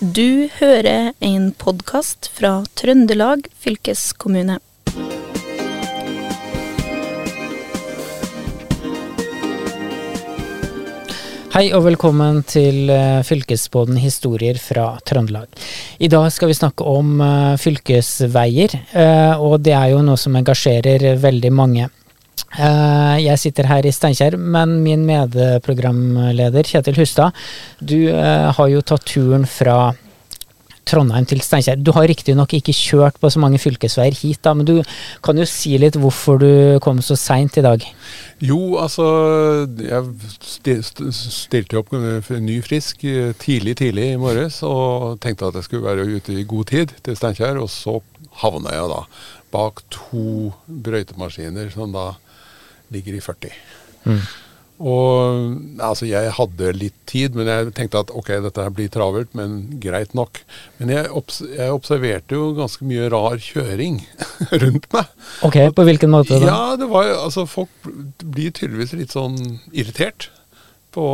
Du hører en podkast fra Trøndelag fylkeskommune. Hei og velkommen til eh, Fylkesbåten historier fra Trøndelag. I dag skal vi snakke om eh, fylkesveier, eh, og det er jo noe som engasjerer veldig mange. Jeg sitter her i Steinkjer, men min medprogramleder Kjetil Hustad, du har jo tatt turen fra Trondheim til Steinkjer. Du har riktignok ikke kjørt på så mange fylkesveier hit, da, men du kan jo si litt hvorfor du kom så seint i dag? Jo, altså Jeg stilte opp ny frisk tidlig, tidlig i morges og tenkte at jeg skulle være ute i god tid til Steinkjer. Og så havna jeg da bak to brøytemaskiner som da ligger i 40. Mm. Og altså, jeg hadde litt tid, men jeg tenkte at ok, dette her blir travelt, men greit nok. Men jeg, obs jeg observerte jo ganske mye rar kjøring rundt meg. Ok, På hvilken måte da? Ja, det var altså Folk blir tydeligvis litt sånn irritert på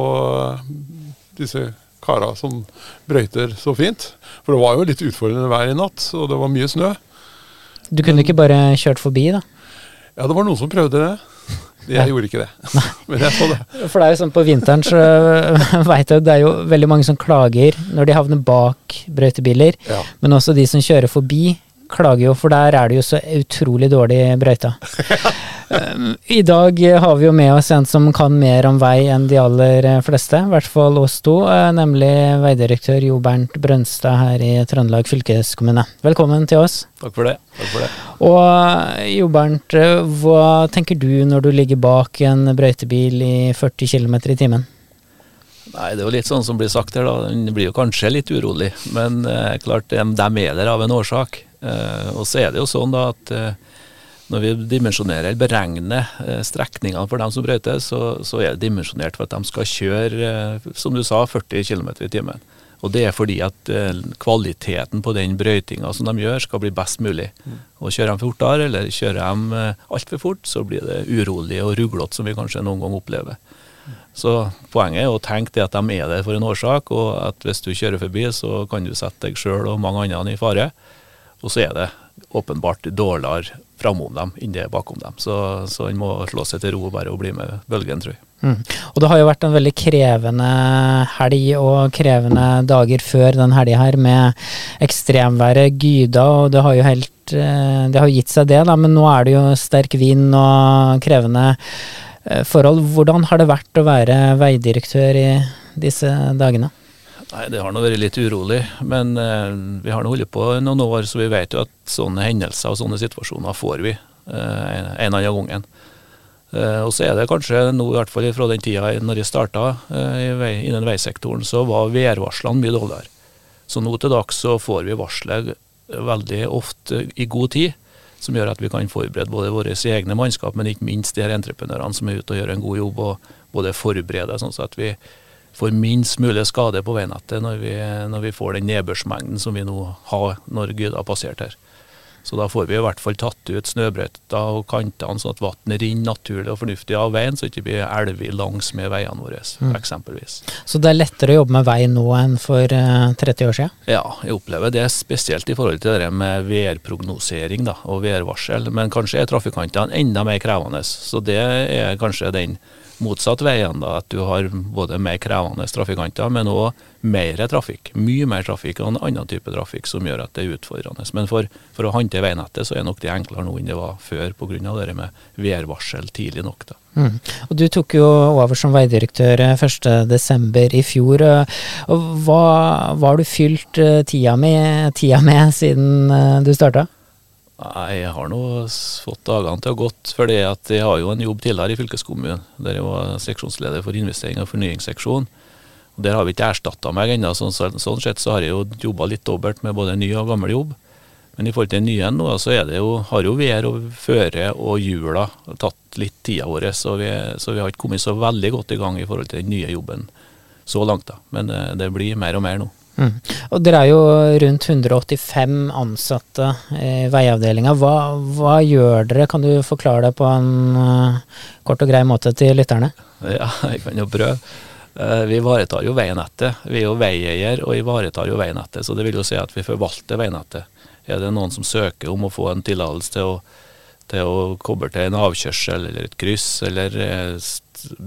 disse kara som brøyter så fint. For det var jo litt utfordrende vær i natt, og det var mye snø. Du kunne ikke bare kjørt forbi, da? Ja, det var noen som prøvde det. Jeg gjorde ikke det. Men jeg så det. For det er jo sånn på vinteren så veit jeg det er jo veldig mange som klager når de havner bak brøytebiler. Ja. Men også de som kjører forbi klager jo, for der er det jo så utrolig dårlig brøyta. Um, I dag har vi jo med oss en som kan mer om vei enn de aller fleste, i hvert fall oss to, uh, nemlig veidirektør Jo Bernt Brønstad her i Trøndelag fylkeskommune. Velkommen til oss. Takk for det. Takk for det. Og uh, Jo Bernt, uh, hva tenker du når du ligger bak en brøytebil i 40 km i timen? Nei, Det er jo litt sånn som blir sagt her, da. Den blir jo kanskje litt urolig. Men eh, klart, de, de er der av en årsak. Eh, og så er det jo sånn da at eh, når vi dimensjonerer eller beregner eh, strekningene for dem som brøyter, så, så, er det dimensjonert for at de skal kjøre, som du sa, 40 km i timen. Og det er fordi at kvaliteten på den brøytinga som de gjør, skal bli best mulig. Mm. Og Kjører de fortere, eller kjører de altfor fort, så blir det urolig og ruglete, som vi kanskje noen gang opplever. Så poenget er å tenke det at de er der for en årsak, og at hvis du kjører forbi, så kan du sette deg sjøl og mange andre i fare. Og så er det åpenbart dårligere framom dem enn det er bakom dem. Så, så en må slå seg til ro og bare bli med bølgen, tror jeg. Mm. Og det har jo vært en veldig krevende helg og krevende dager før den helga her, med ekstremværet Gyda, og det har jo helt eh, Det har gitt seg det, da, men nå er det jo sterk vind og krevende eh, forhold. Hvordan har det vært å være veidirektør i disse dagene? Nei, Det har nå vært litt urolig, men eh, vi har nå holdt på noen år, så vi vet jo at sånne hendelser og sånne situasjoner får vi eh, en eller annen gangen. Eh, og så er det kanskje nå, i hvert fall fra den tida når jeg starta eh, innen veisektoren, så var værvarslene mye dårligere. Så nå til dags så får vi varsler veldig ofte i god tid, som gjør at vi kan forberede både våre egne mannskap, men ikke minst de her entreprenørene som er ute og gjør en god jobb, og både forberede sånn at vi får minst mulig skade på veinettet når vi, når vi får den nedbørsmengden som vi nå har når Gud har passert her. Så da får vi i hvert fall tatt ut snøbrøyta og kantene, sånn at vannet renner naturlig og fornuftig av veien, så ikke blir elver langs med veiene våre, mm. eksempelvis. Så det er lettere å jobbe med vei nå enn for 30 eh, år siden? Ja, jeg opplever det spesielt i forhold til det med værprognosering og værvarsel. Men kanskje er trafikantene enda mer krevende, så det er kanskje den motsatt veien, da, at du har både mer krevende trafikanter, men òg mer trafikk. Mye mer trafikk og en annen type trafikk som gjør at det er utfordrende. Men for, for å håndtere veinettet, så er nok det enklere nå enn det var før, pga. det med værvarsel tidlig nok. da. Mm. Og Du tok jo over som veidirektør 1.12. i fjor. Og hva, hva har du fylt eh, tida med, tida med siden eh, du starta? Nei, Jeg har nå fått dagene til å gått, for jeg har jo en jobb tidligere i fylkeskommunen, der jeg var seksjonsleder for investering og fornyingsseksjon. Og Der har vi ikke erstatta meg ennå. Sånn, sånn, sett så har jeg jo jobba litt dobbelt med både ny og gammel jobb. Men i forhold til den nye nå, så jo, har jo vær og føre og hjula tatt litt tida vår. Så vi, så vi har ikke kommet så veldig godt i gang i forhold til den nye jobben så langt. da. Men det, det blir mer og mer nå. Mm. Og Dere er jo rundt 185 ansatte i veiavdelinga. Hva, hva, gjør dere? Kan du forklare det på en uh, kort og grei måte til lytterne? Ja, jeg kan jo prøve. Uh, vi ivaretar jo veinettet. Vi er jo veieier og ivaretar jo veinettet, så det vil jo si at vi forvalter veinettet. Er det noen som søker om å få en tillatelse til, til, å koble til en avkjørsel eller et kryss eller eh,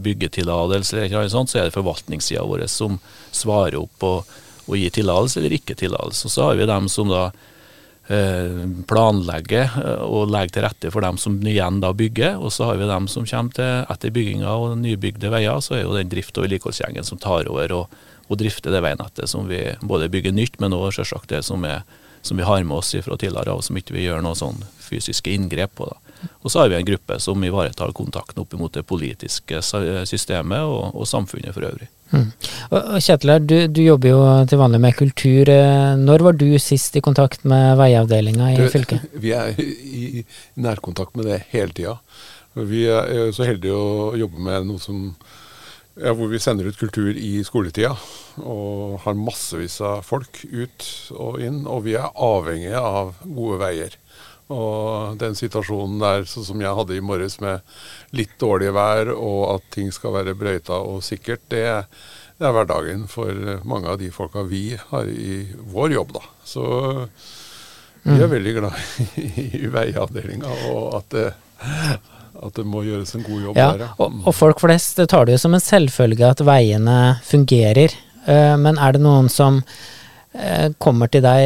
byggetillatelse eller noe sånt, så er det forvaltningssida vår som svarer opp og, og gir tillatelse eller ikke tillatelse. Så har vi dem som da planlegger planlegge eh, og legge til rette for dem som igjen da bygger. Og så har vi dem som kommer til etter bygginga og nybygde veier, så er jo den drift- og vedlikeholdsgjengen som tar over og, og, drifter det veinettet som vi både bygger nytt, men òg selvsagt det som, er, som, vi har med oss fra tidligere og som ikke vi gjør noe sånn fysiske inngrep på. da. Og så har vi en gruppe som ivaretar kontakten opp mot det politiske systemet og, og samfunnet for øvrig. Mm. Og Kjetil, du, du, jobber jo til vanlig med kultur. Eh, når var du sist i kontakt med veiavdelinga i fylket? Vi er i nærkontakt med det hele tida. Vi er så heldige å jobbe med noe som ja, hvor vi sender ut kultur i skoletida. Og har massevis av folk ut og inn. Og vi er avhengige av gode veier. Og den situasjonen der, sånn som jeg hadde i morges med litt dårlig vær og at ting skal være brøyta og sikkert, det, det er hverdagen for mange av de folka vi har i vår jobb, da. Så vi er mm. veldig glad i veiavdelinga og at det, at det må gjøres en god jobb ja, der. Ja. Og, og, folk flest tar det jo som en selvfølge at veiene fungerer. Eh, men er det noen som kommer til deg,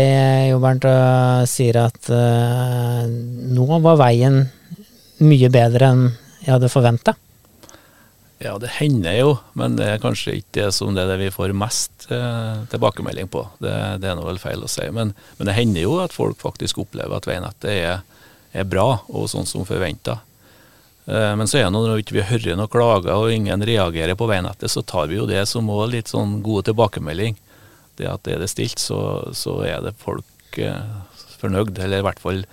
Jo Bernt, og sier at uh, nå var veien mye bedre enn jeg hadde forventa? Ja, det hender jo, men det er kanskje ikke det som det, er det vi får mest uh, tilbakemelding på. Det, det er nå vel feil å si. Men, men, det hender jo at folk faktisk opplever at veinettet er, er bra, og sånn som forventa. Uh, men så er det når vi ikke hører noen klager og ingen reagerer på veinettet, så tar vi jo det som òg litt sånn gode tilbakemelding det at er det stilt, så, så er det folk eh, fornøyd. Eller i hvert fall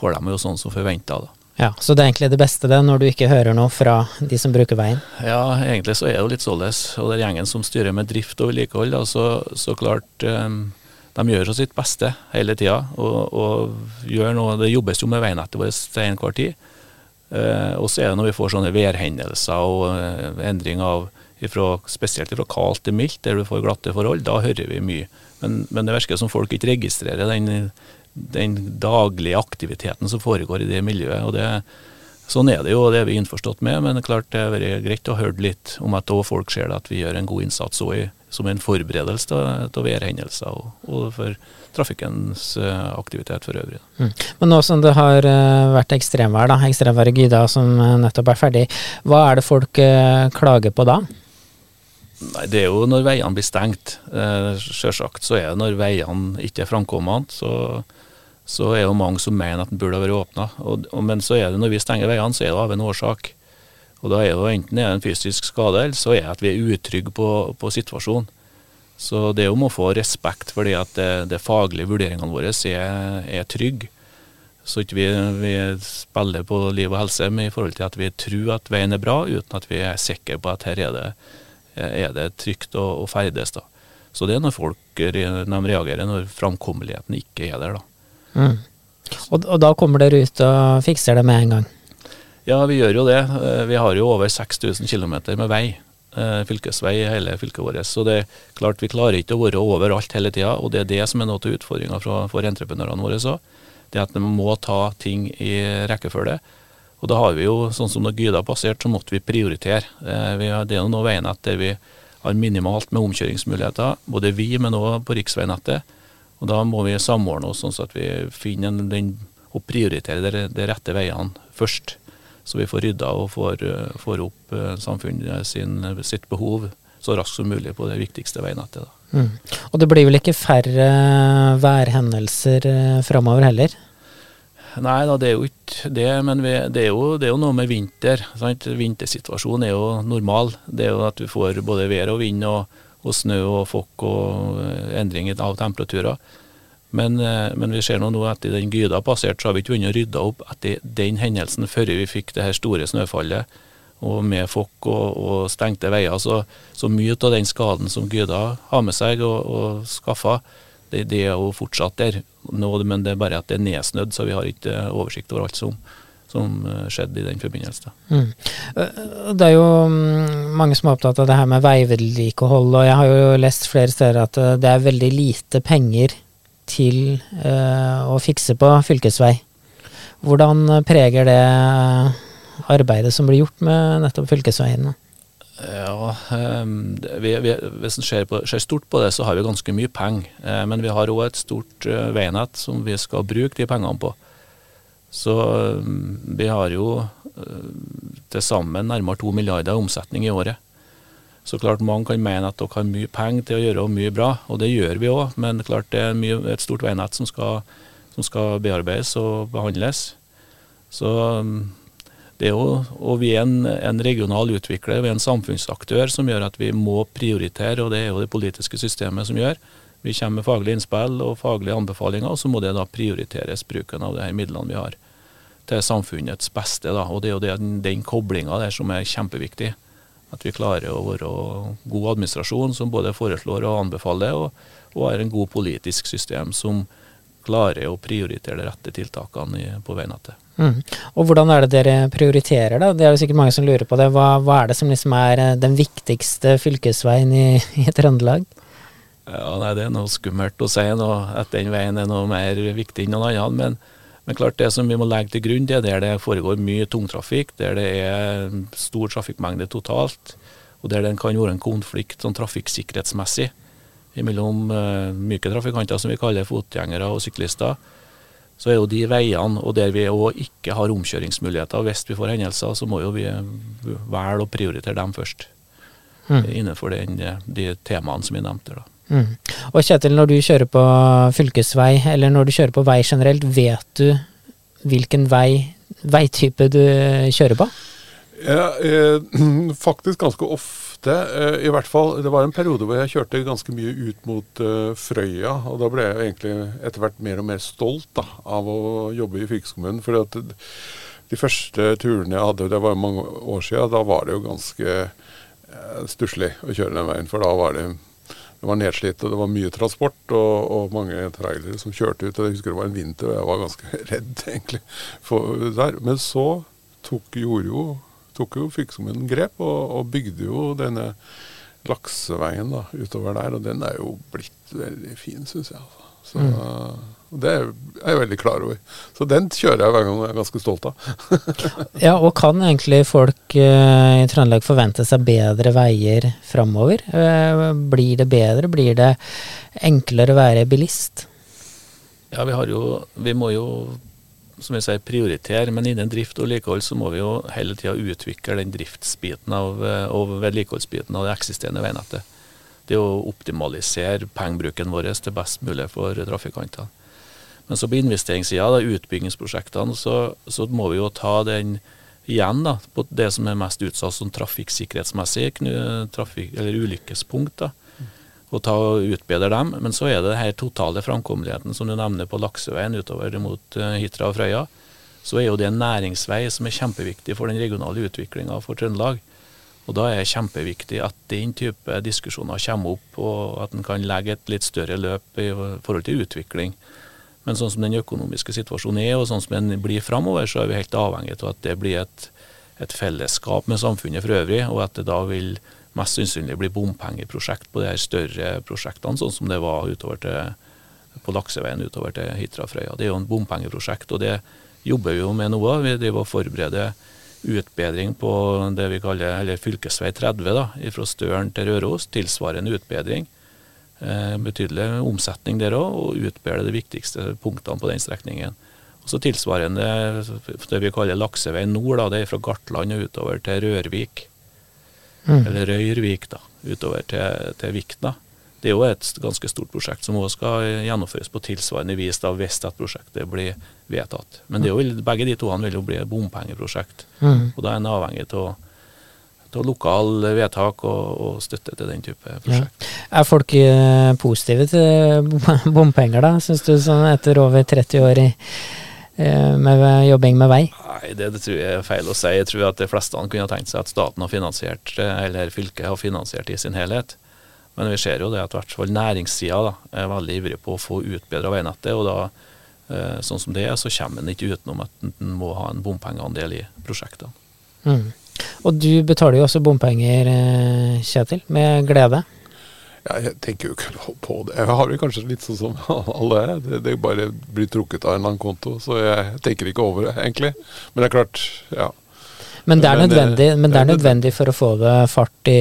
får de jo sånn som forventa. Ja, Så det er egentlig det beste det, når du ikke hører noe fra de som bruker veien? Ja, egentlig så er det jo litt således. Og det er gjengen som styrer med drift og vedlikehold, så, så, klart eh, de gjør jo sitt beste hele tida. Og, og, gjør noe, det jobbes jo med veinettet vårt til enhver tid. Eh, og så er det når vi får sånne værhendelser og eh, endring av ifra, spesielt fra kaldt til mildt, der du får glatte forhold, da hører vi mye. Men, men det virker som folk ikke registrerer den, den, daglige aktiviteten som foregår i det miljøet. og det Sånn er det jo, og det er vi innforstått med, men klart det har vært greit å høre litt om at også folk ser at vi gjør en god innsats i, som en forberedelse til, værhendelser og, og, for trafikkens uh, aktivitet for øvrig. Mm. Men nå som det har uh, vært ekstremvær, da, ekstremværet Gyda som uh, nettopp er ferdig, hva er det folk klager på da? Nei, Det er jo når veiene blir stengt. Eh, Sjølsagt så er det når veiene ikke er framkommende, så, så er det mange som mener at den burde vært åpna. Men så er det når vi stenger veiene, så er det av en årsak. Og da er det enten er det en fysisk skade, eller så er det at vi er utrygge på, på situasjonen. Så det er om å få respekt for det at det faglige vurderingene våre er, er trygge. Så ikke vi, vi spiller på liv og helse men i forhold til at vi tror at veien er bra, uten at vi er sikre på at her er det er det trygt å, å ferdes. da. Så det er når folk reagerer når framkommeligheten ikke er der. da. Mm. Og, og, da kommer dere ut og fikser det med en gang? Ja, vi gjør jo det. Eh, vi har jo over 6000 km med vei. Eh, fylkesvei i hele fylket vårt. Så det er klart vi klarer ikke å være overalt hele tida, og det er det som er noe av utfordringa for entreprenørene våre òg. Det at de må ta ting i rekkefølge. Og da har vi jo, sånn som når Gyda passerte, så måtte vi prioritere. Eh, vi har, det er jo noe veinett der vi har minimalt med omkjøringsmuligheter, både vi, men òg på riksveinettet. Og da må vi samordne oss sånn at vi finner den, og prioriterer de rette veiene først. Så vi får rydda og får, eh, får opp eh, samfunnet sin, sitt behov så raskt som mulig på det viktigste veinettet. Mm. Og det blir vel ikke færre værhendelser framover heller? Nei da, det er jo ikke det, men vi, det, er jo, det, er jo, noe med vinter. Sant? Vintersituasjonen er jo normal. Det er jo at du får både vær og vind og, og snø og fokk og endringer endring av temperaturer. Men, eh, men, vi ser nå etter den Gyda passert så har vi ikke vunnet rydda opp etter den hendelsen før vi fikk det her store snøfallet og med fokk og, og, stengte veier. Så, så, mye av den skaden som Gyda har med seg og, og skaffa, det, det, er jo fortsatt der. Nå, men det er bare at det er nedsnødd, så vi har ikke oversikt over alt som, som eh, skjedde i den forbindelse. Mm. Eh, det er jo mm, mange som er opptatt av det her med veivedlikehold, og jeg har jo lest flere steder at det er veldig lite penger til å fikse på fylkesvei. Hvordan preger det arbeidet som blir gjort med nettopp fylkesveiene? Ja, um, vi, vi, Hvis en ser, ser, stort på det, så har vi ganske mye penger. Uh, men vi har òg et stort uh, veinett som vi skal bruke de pengene på. Så um, vi har jo uh, til sammen nærmere to milliarder i omsetning i året. Så klart mange kan mene at dere har mye penger til å gjøre mye bra, og det gjør vi òg. Men klart det er mye, et stort veinett som som skal, bearbeides og behandles. Så er jo, og vi er en, en, regional utvikler, vi er en samfunnsaktør som gjør at vi må prioritere, og det er jo det politiske systemet som gjør. Vi kommer med faglige innspill og faglige anbefalinger, og så må det da prioriteres bruken av de her midlene vi har til samfunnets beste. Da. Og det er jo den, den koblinga der som er kjempeviktig. At vi klarer å være god administrasjon som både foreslår og anbefaler, og, og er en god politisk system som klarer å prioritere de rette tiltakene på veinettet. Mm. Og hvordan er det dere prioriterer, da? Det er jo sikkert mange som lurer på det. Hva, hva er det som liksom er eh, den viktigste fylkesveien i, i Trøndelag? Ja, nei, Det er noe skummelt å si noe, at den veien er noe mer viktig enn noen annen. Men, men, klart det som vi må legge til grunn, det er der det foregår mye tungtrafikk, der det er stor trafikkmengde totalt, og der det kan være en konflikt sånn trafikksikkerhetsmessig mellom uh, myke trafikanter, som vi kaller fotgjengere og syklister så er jo de veiene, og der vi òg ikke har omkjøringsmuligheter hvis vi får hendelser, så må jo vi velge å prioritere dem først. Mm. Innenfor den, de temaene som vi nevnte. da. Mm. Og Kjetil, når du kjører på fylkesvei, eller når du kjører på vei generelt, vet du hvilken vei, veitype du kjører på? Ja, eh, faktisk ganske ofte ofte, eh, i hvert fall Det var en periode hvor jeg kjørte ganske mye ut mot uh, Frøya. Og da ble jeg egentlig etter hvert mer og mer stolt da, av å jobbe i fylkeskommunen. For de første turene jeg hadde, det var mange år siden, da var det jo ganske uh, stusslig å kjøre den veien. For da var det det var nedslitt, og det var mye transport og, og mange trailere som kjørte ut. og Jeg husker det var en vinter, og jeg var ganske redd egentlig for der. Men så tok, gjorde jo tok jo fylkeskommunen grep og, og, bygde jo denne lakseveien da, utover der. Og den er jo blitt veldig fin, syns jeg. Altså. Så, mm. Det er jeg veldig klar over. Så den kjører jeg hver gang jeg er ganske stolt av. ja, og kan egentlig folk uh, i Trøndelag forvente seg bedre veier framover? Uh, blir det bedre? Blir det enklere å være bilist? Ja, vi har jo Vi må jo som jeg sier, prioritere, men innen drift og vedlikehold så må vi jo hele tida utvikle den driftsbiten av, eh, og vedlikeholdsbiten av det eksisterende veinettet. Det å optimalisere pengebruken vår til best mulig for trafikantene. Men så på investeringssida, utbyggingsprosjektene, så, så, må vi jo ta den igjen da, på det som er mest utsatt som trafikksikkerhetsmessig, trafik, eller ulykkespunkt. da og ta og utbedre dem. Men så er det her totale framkommeligheten som du nevner på lakseveien utover mot uh, Hitra og Frøya. Så er jo det en næringsvei som er kjempeviktig for den regionale utviklinga for Trøndelag. Og da er det kjempeviktig at den type diskusjoner kommer opp, og at en kan legge et litt større løp i forhold til utvikling. Men sånn som den økonomiske situasjonen er, og sånn som den blir framover, så er vi helt avhengig av at det blir et, et fellesskap med samfunnet for øvrig, og at det da vil mest sannsynlig bli bompengeprosjekt på de her større prosjektene, sånn som det var utover til, på lakseveien utover til Hitra-Frøya. Det er jo en bompengeprosjekt, og det jobber vi jo med nå. Vi driver og forbereder utbedring på det vi kaller eller fylkesvei 30, da, fra Støren til Røros. Tilsvarende utbedring. Eh, betydelig omsetning der òg, og utbedre de viktigste punktene på den strekningen. Og så Tilsvarende det vi kaller laksevei nord, da, det er fra Gartland og utover til Rørvik mm. eller Røyrvik, da, utover til, til Vikna. Det er jo et ganske stort prosjekt som også skal gjennomføres på tilsvarende vis da, hvis at prosjektet blir vedtatt. Men jo, begge de to vil jo bli bompengeprosjekt. Mm. Og da er en avhengig av av lokal vedtak og, og, støtte til den type prosjekt. Ja. Er folk uh, positive til bompenger, da, syns du, sånn etter over 30 år i Eh, med jobbing med vei? Nei, det, det, tror jeg er feil å si. Jeg tror at de fleste kunne tenkt seg at staten har finansiert, eller fylket har finansiert i sin helhet. Men vi ser jo det at i hvert fall næringssida er veldig ivrig på å få utbedra veinettet. og da Eh, sånn som det er, så kommer en ikke utenom at en må ha en bompengeandel i prosjektene. Mm. Og du betaler jo også bompenger, eh, Kjetil, med glede. Ja, jeg tenker jo ikke på det. Jeg har det kanskje litt sånn som alle er. Det, det bare blir trukket av en eller annen konto, så jeg tenker ikke over det, egentlig. Men det er klart, ja. Men det er eh, nødvendig, men det er det er nødvendig for å få det fart i,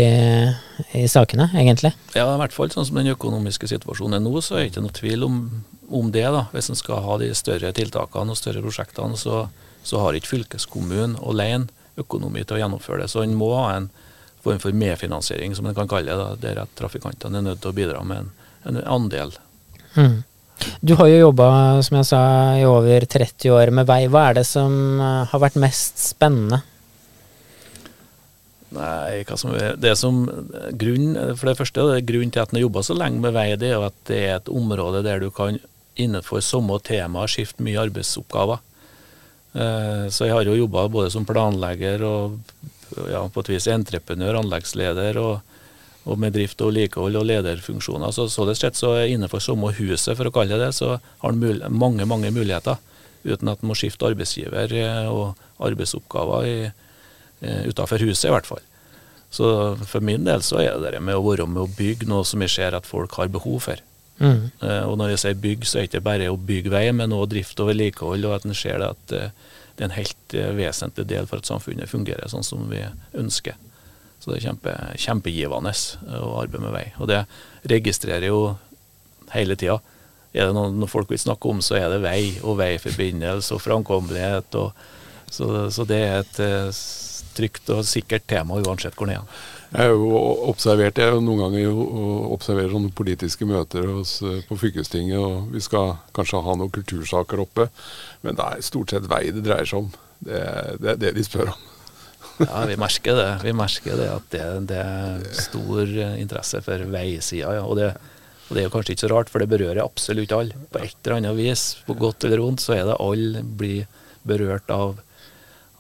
i sakene, egentlig. Ja, i hvert fall sånn som den økonomiske situasjonen er nå, så er det ikke noe tvil om, om det. da. Hvis en skal ha de større tiltakene og større prosjektene, så, så har ikke fylkeskommunen alene økonomi til å gjennomføre det. Så en må ha en form for medfinansiering, som en kan kalle det, der at trafikantene er nødt til å bidra med en, en andel. Mm. Du har jo jobba, som jeg sa, i over 30 år med vei. Hva er det som eh, har vært mest spennende? Nei, hva som det som grunn, For det første, det grunnen til at en har jobba så lenge med vei, det er jo at det er et område der du kan innenfor samme tema skifte mye arbeidsoppgaver. Eh, Så jeg har jo jobba både som planlegger og ja, på et vis entreprenør, anleggsleder, og, og med drift og vedlikehold og lederfunksjoner. Så således sett så er innenfor samme huset, for å kalle det det, så har en mange, mange muligheter. Uten at en må skifte arbeidsgiver eh, og arbeidsoppgaver i, eh, utenfor huset, i hvert fall. Så for min del så er det det med å være med å bygge noe som jeg ser at folk har behov for. Mm. Eh, Og når jeg sier bygg, så er det ikke bare å bygge vei, men også drift og vedlikehold, og at en ser det at det er en helt eh, vesentlig del for at samfunnet fungerer sånn som vi ønsker. Så det er kjempe, kjempegivende eh, å arbeide med vei. Og det registrerer jo hele tida. Er det noe, folk vil snakke om, så er det vei og veiforbindelse og framkommelighet. Og, så, så det er et eh, trygt og sikkert tema uansett hvor det er. Jeg har jo observert, jeg har noen ganger observerer sånne politiske møter hos, eh, på fylkestinget, og vi skal kanskje ha noen kultursaker oppe. Men det er stort sett vei det dreier seg om. Det, det er det de spør om. Ja, vi merker det. Vi merker det at det, det er stor eh, interesse for veisida. Ja. Og, det, og det er jo kanskje ikke så rart, for det berører absolutt alle. På et eller annet vis, på godt eller vondt, så er det alle blir berørt av,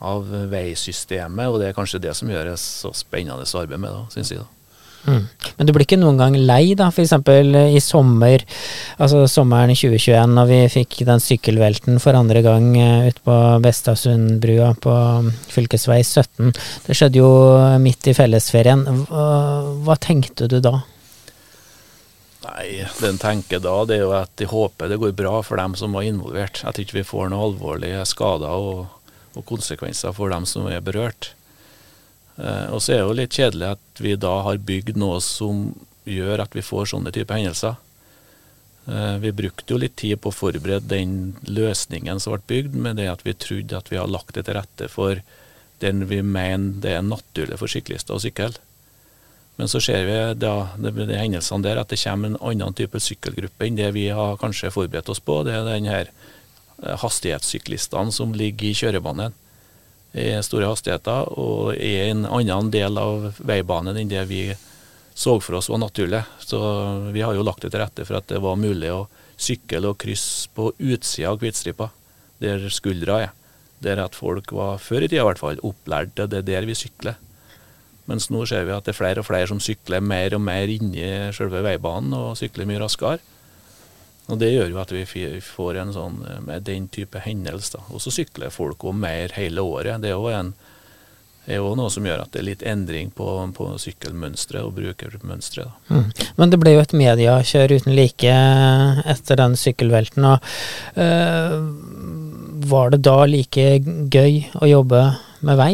av veisystemet. Og det er kanskje det som gjør det så spennende å arbeide med, da, syns jeg. da. Mm. Men du blir ikke noen gang lei, da? F.eks. i sommer, altså sommeren 2021, når vi fikk den sykkelvelten for andre gang eh, ute på Bestasundbrua på fylkesvei 17. Det skjedde jo midt i fellesferien. Hva, hva tenkte du da? Nei, det en tenker da, det er jo at jeg håper det går bra for dem som var involvert. At ikke vi får noen alvorlige skader og, og konsekvenser for dem som er berørt. Eh, og så er det jo litt kjedelig at vi da har bygd noe som gjør at vi får sånne typer hendelser. Eh, vi brukte jo litt tid på å forberede den løsningen som ble bygd, med det at vi trodde at vi har lagt det til rette for den vi mener det er naturlig for syklister å sykle. Men så ser vi da, det, de hendelsene der at det kommer en annen type sykkelgruppe enn det vi har kanskje forberedt oss på. Det er den her hastighetssyklistene som ligger i kjørebanen i store hastigheter og er en annen del av veibanen enn det vi så for oss var naturlig. Så vi har jo lagt det til rette for at det var mulig å sykle og krysse på utsida av Kvitstripa, der skuldra er. Der at folk var, før i tida i hvert fall, opplært til det er der vi sykler. Mens nå ser vi at det er flere og flere som sykler mer og mer inni selve veibanen og sykler mye raskere. Og Det gjør jo at vi får en sånn eh, med den type hendelse. da. Og så sykler folk òg mer hele året. Det er jo en er jo noe som gjør at det er litt endring på, på sykkelmønsteret og brukermønsteret. Mm. Men det ble jo et mediekjør uten like etter den sykkelvelten. Og, øh, var det da like gøy å jobbe med vei?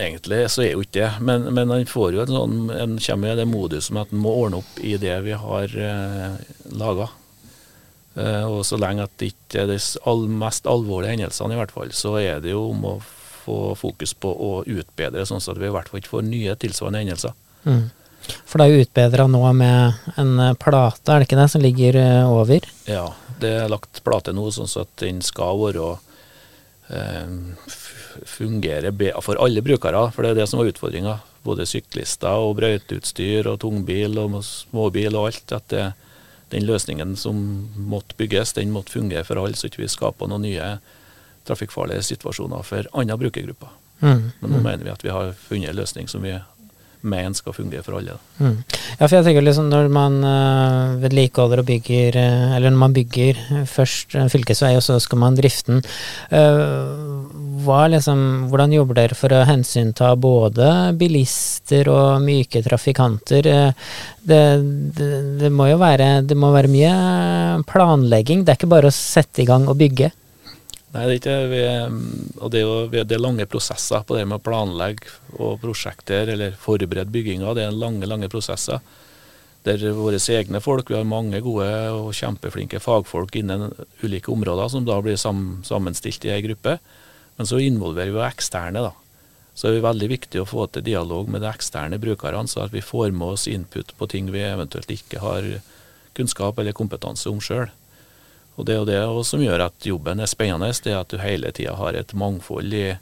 Egentlig så er jo ikke det, men, men han får jo en sånn, en kommer i det moduset at han må ordne opp i det vi har eh, laga. Eh, og så lenge at det ikke er de all, mest alvorlige hendelsene, i hvert fall, så er det jo om å få fokus på å utbedre, sånn at vi i hvert fall ikke får nye tilsvarende hendelser. Mm. For det er jo utbedra nå med en eh, plate, er det ikke det, som ligger eh, over? Ja, det er lagt plate nå, sånn at den skal være eh, f- fungere for alle brukere, for det er det som var utfordringa. Både syklister og brøyteutstyr og tungbil og småbil og alt. At det, den løsningen som måtte bygges, den måtte fungere for alle, så ikke vi skaper noen nye trafikkfarlige situasjoner for andre brukergrupper. Mm. Men nå mener vi at vi har funnet en løsning som vi veien skal fungere for alle. Mm. Ja, for jeg tenker liksom når man uh, vedlikeholder og bygger, uh, eller når man bygger først en fylkesvei, og så skal man drifte den, uh, liksom, hvordan jobber dere for å hensynta både bilister og myke trafikanter? Det, det, det, må jo være, det må være mye planlegging, det er ikke bare å sette i gang og bygge? Nei, det er ikke vi, og det er jo det er lange prosesser på det med å planlegge og prosjekter eller forberede bygginga. Det er lange, lange prosesser. Der våre egne folk, vi har mange gode og kjempeflinke fagfolk innen ulike områder som da blir sam, sammenstilt i ei gruppe. Men så involverer vi eksterne, da. Så det er veldig viktig å få til dialog med de eksterne brukerne, så at vi får med oss input på ting vi eventuelt ikke har kunnskap eller kompetanse om sjøl. Og Det er jo det som gjør at jobben er spennende, det er at du hele tida har et mangfold i,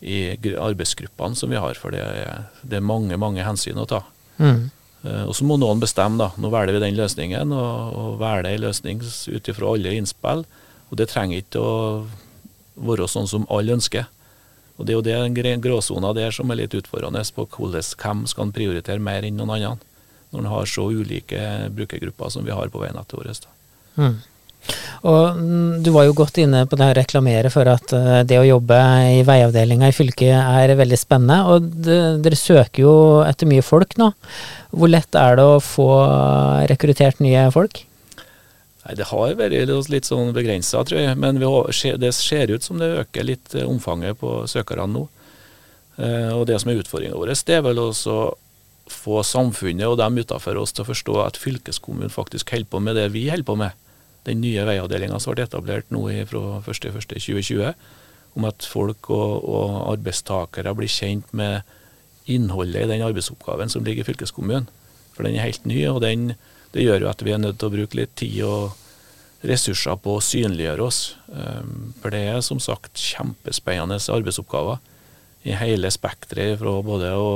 i arbeidsgruppene som vi har. For det er, det er mange mange hensyn å ta. Mm. Uh, og så må noen bestemme, da. Nå velger vi den løsningen, og, og velger en løsning ut ifra alle innspill. Og det trenger ikke å være sånn som alle ønsker. Og Det er jo det gråsona der som er litt utfordrende på hvordan, hvem skal prioritere mer enn noen andre, når en har så ulike brukergrupper som vi har på veinettet vårt. Mm. Og mm, Du var jo godt inne på det å reklamere for at eh, det å jobbe i veiavdelinga i fylket er veldig spennende. Og dere søker jo etter mye folk nå. Hvor lett er det å få rekruttert nye folk? Nei, Det har vært litt sånn begrensa, tror jeg. Men det ser ut som det øker litt eh, omfanget på søkerne nå. Eh, og Det som er utfordringa vår, det er vel også få samfunnet og dem utenfor oss til å forstå at fylkeskommunen faktisk holder på med det vi holder på med den nye veiavdelinga som ble etablert nå fra 1.1.2020, om at folk og, og, arbeidstakere blir kjent med innholdet i den arbeidsoppgaven som ligger i fylkeskommunen. For den er helt ny, og den, det gjør jo at vi er nødt til å bruke litt tid og ressurser på å synliggjøre oss. Um, for det er som sagt kjempespennende arbeidsoppgaver i hele spekteret fra både å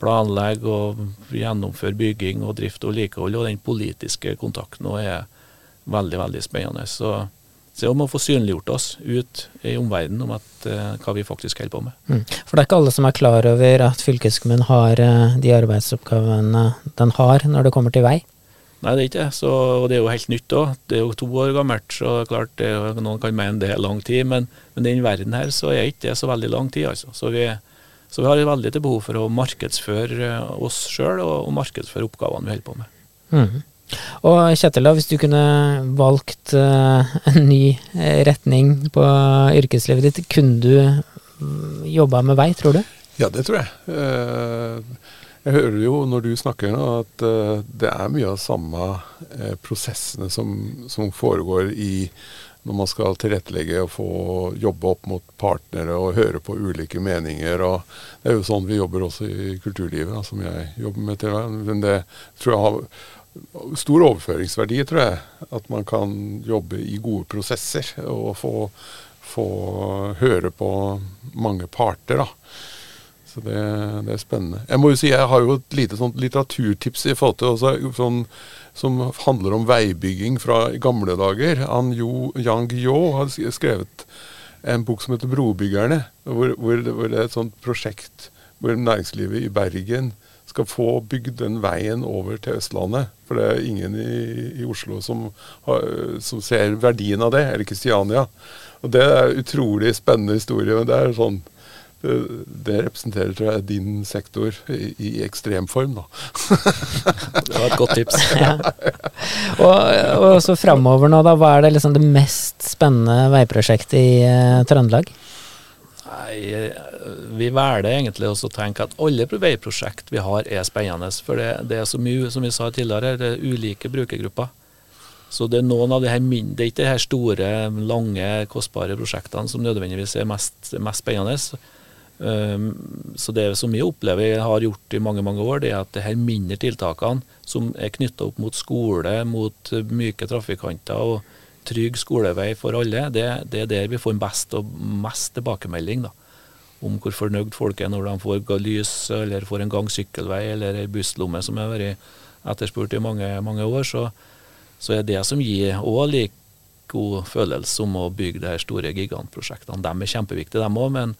planlegge og gjennomføre bygging og drift og vedlikehold, og den politiske kontakten òg er veldig, veldig spennende. Så, så om å få synliggjort oss ut i omverdenen om at, uh, hva vi faktisk holder på med. Mm. For det er ikke alle som er klar over at fylkeskommunen har uh, de arbeidsoppgavene den har når det kommer til vei? Nei, det er ikke det. Og det er jo helt nytt òg. Det er jo to år gammelt, så klart det, noen kan mene det er lang tid. Men, men i den verden her så er ikke det så veldig lang tid, altså. Så vi, så vi har veldig til behov for å markedsføre oss sjøl og, og markedsføre oppgavene vi holder på med. Mm. Og Kjetil, da, hvis du kunne valgt uh, en ny eh, retning på yrkeslivet ditt, kunne du mm, jobba med vei, tror du? Ja, det tror jeg. Uh, jeg hører jo når du snakker nå at det er mye av samme prosessene som, som, foregår i når man skal tilrettelegge og få jobbe opp mot partnere og høre på ulike meninger. og Det er jo sånn vi jobber også i kulturlivet, da, som jeg jobber med til Men det tror jeg har stor overføringsverdi, tror jeg. At man kan jobbe i gode prosesser og få, få høre på mange parter. da. Så det, det, er spennende. Jeg må jo si, jeg har jo et lite sånt litteraturtips i forhold til også, sånn, som handler om veibygging fra gamle dager. Han jo, Yang Yo har skrevet en bok som heter 'Brobyggerne', hvor, hvor, hvor det er et sånt prosjekt hvor næringslivet i Bergen skal få bygd den veien over til Østlandet. For det er ingen i, i Oslo som, har, som, ser verdien av det, eller Kristiania. Og Det er utrolig spennende historie. men det er sånn det, det representerer tror jeg, din sektor i, i ekstremform, da. det var et godt tips. ja. og, og, så framover nå, da. Hva er det, liksom det mest spennende veiprosjektet i uh, Trøndelag? Nei, vi velger egentlig også å tenke at alle veiprosjekt vi har er spennende. For det, det, er så mye, som vi sa tidligere, det er ulike brukergrupper. Så det er noen av de her mindre, det er ikke de her store, lange, kostbare prosjektene som nødvendigvis er mest, mest spennende. Um, så det som vi opplever jeg har gjort i mange mange år, det er at de her mindre tiltakene som er knytta opp mot skole, mot myke trafikanter og trygg skolevei for alle, det, det, er der vi får best og mest tilbakemelding da, om hvor fornøyd folk er når de får lys eller får en gang-sykkelvei eller ei busslomme som har vært etterspurt i mange, mange år. Så, så, er det som gir òg like god følelse om å bygge de store gigantprosjektene. De er kjempeviktige, dem òg, men,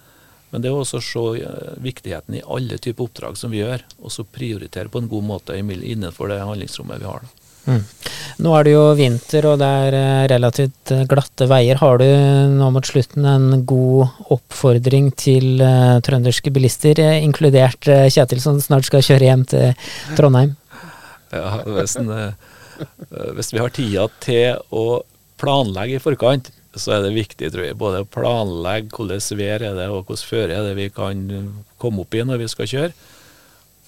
Men det er også å se eh, viktigheten i alle typer oppdrag som vi gjør, og så prioritere på en god måte innenfor det handlingsrommet vi har. Mm. Nå er det jo vinter og det er eh, relativt eh, glatte veier. Har du nå mot slutten en god oppfordring til uh, trønderske bilister, inkludert uh, Kjetil som snart skal kjøre hjem til Trondheim? Ja, hvis, en, uh, hvis vi har tida til å planlegge i forkant, så er det viktig, tror jeg, både å planlegge hvordan vær er det og hvordan føre er det vi kan komme opp i når vi skal kjøre.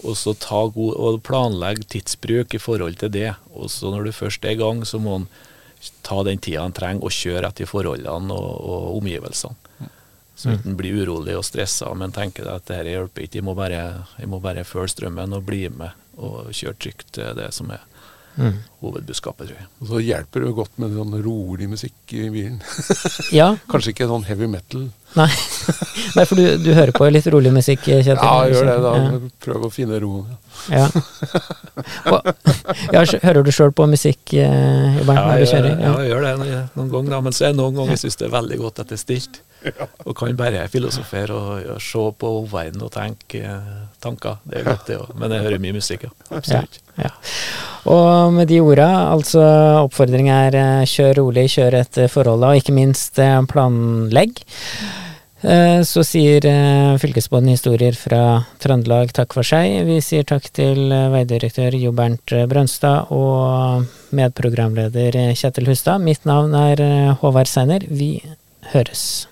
Og så ta god, og planlegge tidsbruk i forhold til det. Og så når du først er i gang, så må en ta den tida en trenger og kjøre etter forholdene og, og omgivelsene. Så mm. ikke en blir urolig og stressa, men tenker at dette hjelper ikke. Jeg må bare, jeg må bare følge strømmen og bli med og kjøre trygt. Det som er Mm. Hovedbudskapet, tror jeg. Og så hjelper det godt med sånn rolig musikk i bilen. ja. Kanskje ikke sånn heavy metal. Nei, Nei for du, du, hører på litt rolig musikk, Kjetil? Ja, jeg gjør det. da. Ja. Prøv å finne roen. Ja. Og, ja, hører du sjøl på musikk eh, i ja, når du kjører? Ja, jeg gjør det noen ganger. Men så er det noen ganger jeg syns det er veldig godt at det er stilt. Og kan bare filosofere og, og se på verden og tenke eh, tanker. Det er godt, det òg. Men jeg hører mye musikk, ja. Absolutt. Ja, ja. Og med de orda, altså oppfordring er eh, kjør rolig, kjør etter forholda, og ikke minst eh, planlegg. Så sier fylkesbåten Historier fra Trøndelag takk for seg. Vi sier takk til veidirektør Jo Bernt Brønstad og medprogramleder Kjetil Hustad. Mitt navn er Håvard Seiner. Vi høres.